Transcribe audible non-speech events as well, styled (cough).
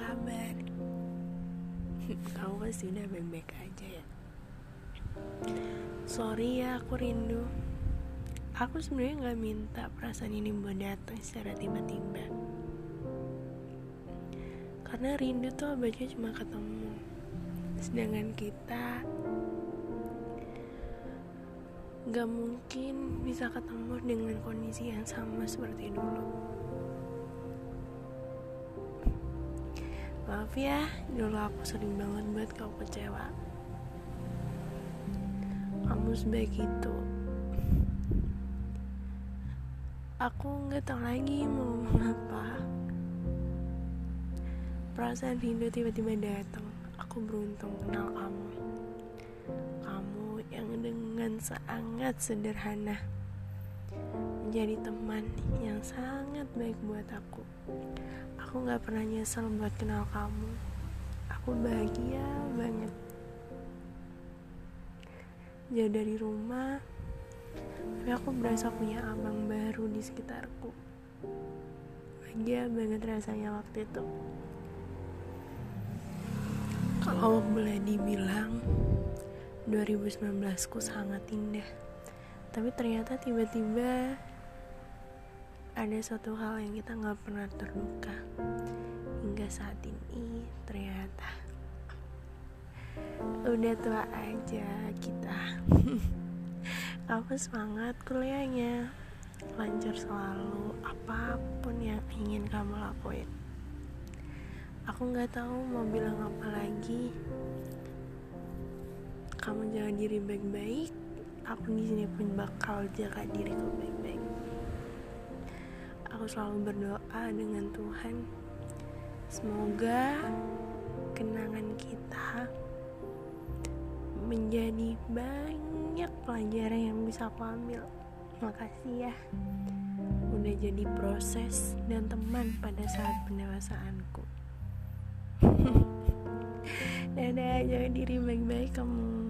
kabar? (laughs) Kamu pasti udah baik-baik aja ya? Sorry ya aku rindu. Aku sebenarnya gak minta perasaan ini buat datang secara tiba-tiba. Karena rindu tuh abadnya cuma ketemu. Sedangkan kita Gak mungkin bisa ketemu dengan kondisi yang sama seperti dulu. Maaf ya, dulu aku sering banget buat kau kecewa. Kamu sebaik itu. Aku nggak tahu lagi mau ngomong apa. Perasaan rindu tiba-tiba datang. Aku beruntung kenal kamu. Kamu yang dengan sangat sederhana menjadi teman yang sangat baik buat aku. Aku gak pernah nyesel buat kenal kamu. Aku bahagia banget. Jauh dari rumah, tapi aku berasa punya abang baru di sekitarku. Bahagia banget rasanya waktu itu. Kalau boleh dibilang, 2019 ku sangat indah. Tapi ternyata tiba-tiba ada suatu hal yang kita nggak pernah terluka hingga saat ini ternyata. Udah tua aja kita. (laughs) Kamu semangat kuliahnya? Lancar selalu apa pun yang ingin kamu lakuin. Aku nggak tahu mau bilang apa lagi. Kamu jaga diri baik-baik. Aku di sini pun bakal jaga diriku baik-baik aku selalu berdoa dengan Tuhan. Semoga kenangan kita menjadi banyak pelajaran yang bisa aku ambil. Makasih ya. Udah jadi proses dan teman pada saat pendewasaanku. (laughs) Dadah jaga diri baik-baik kamu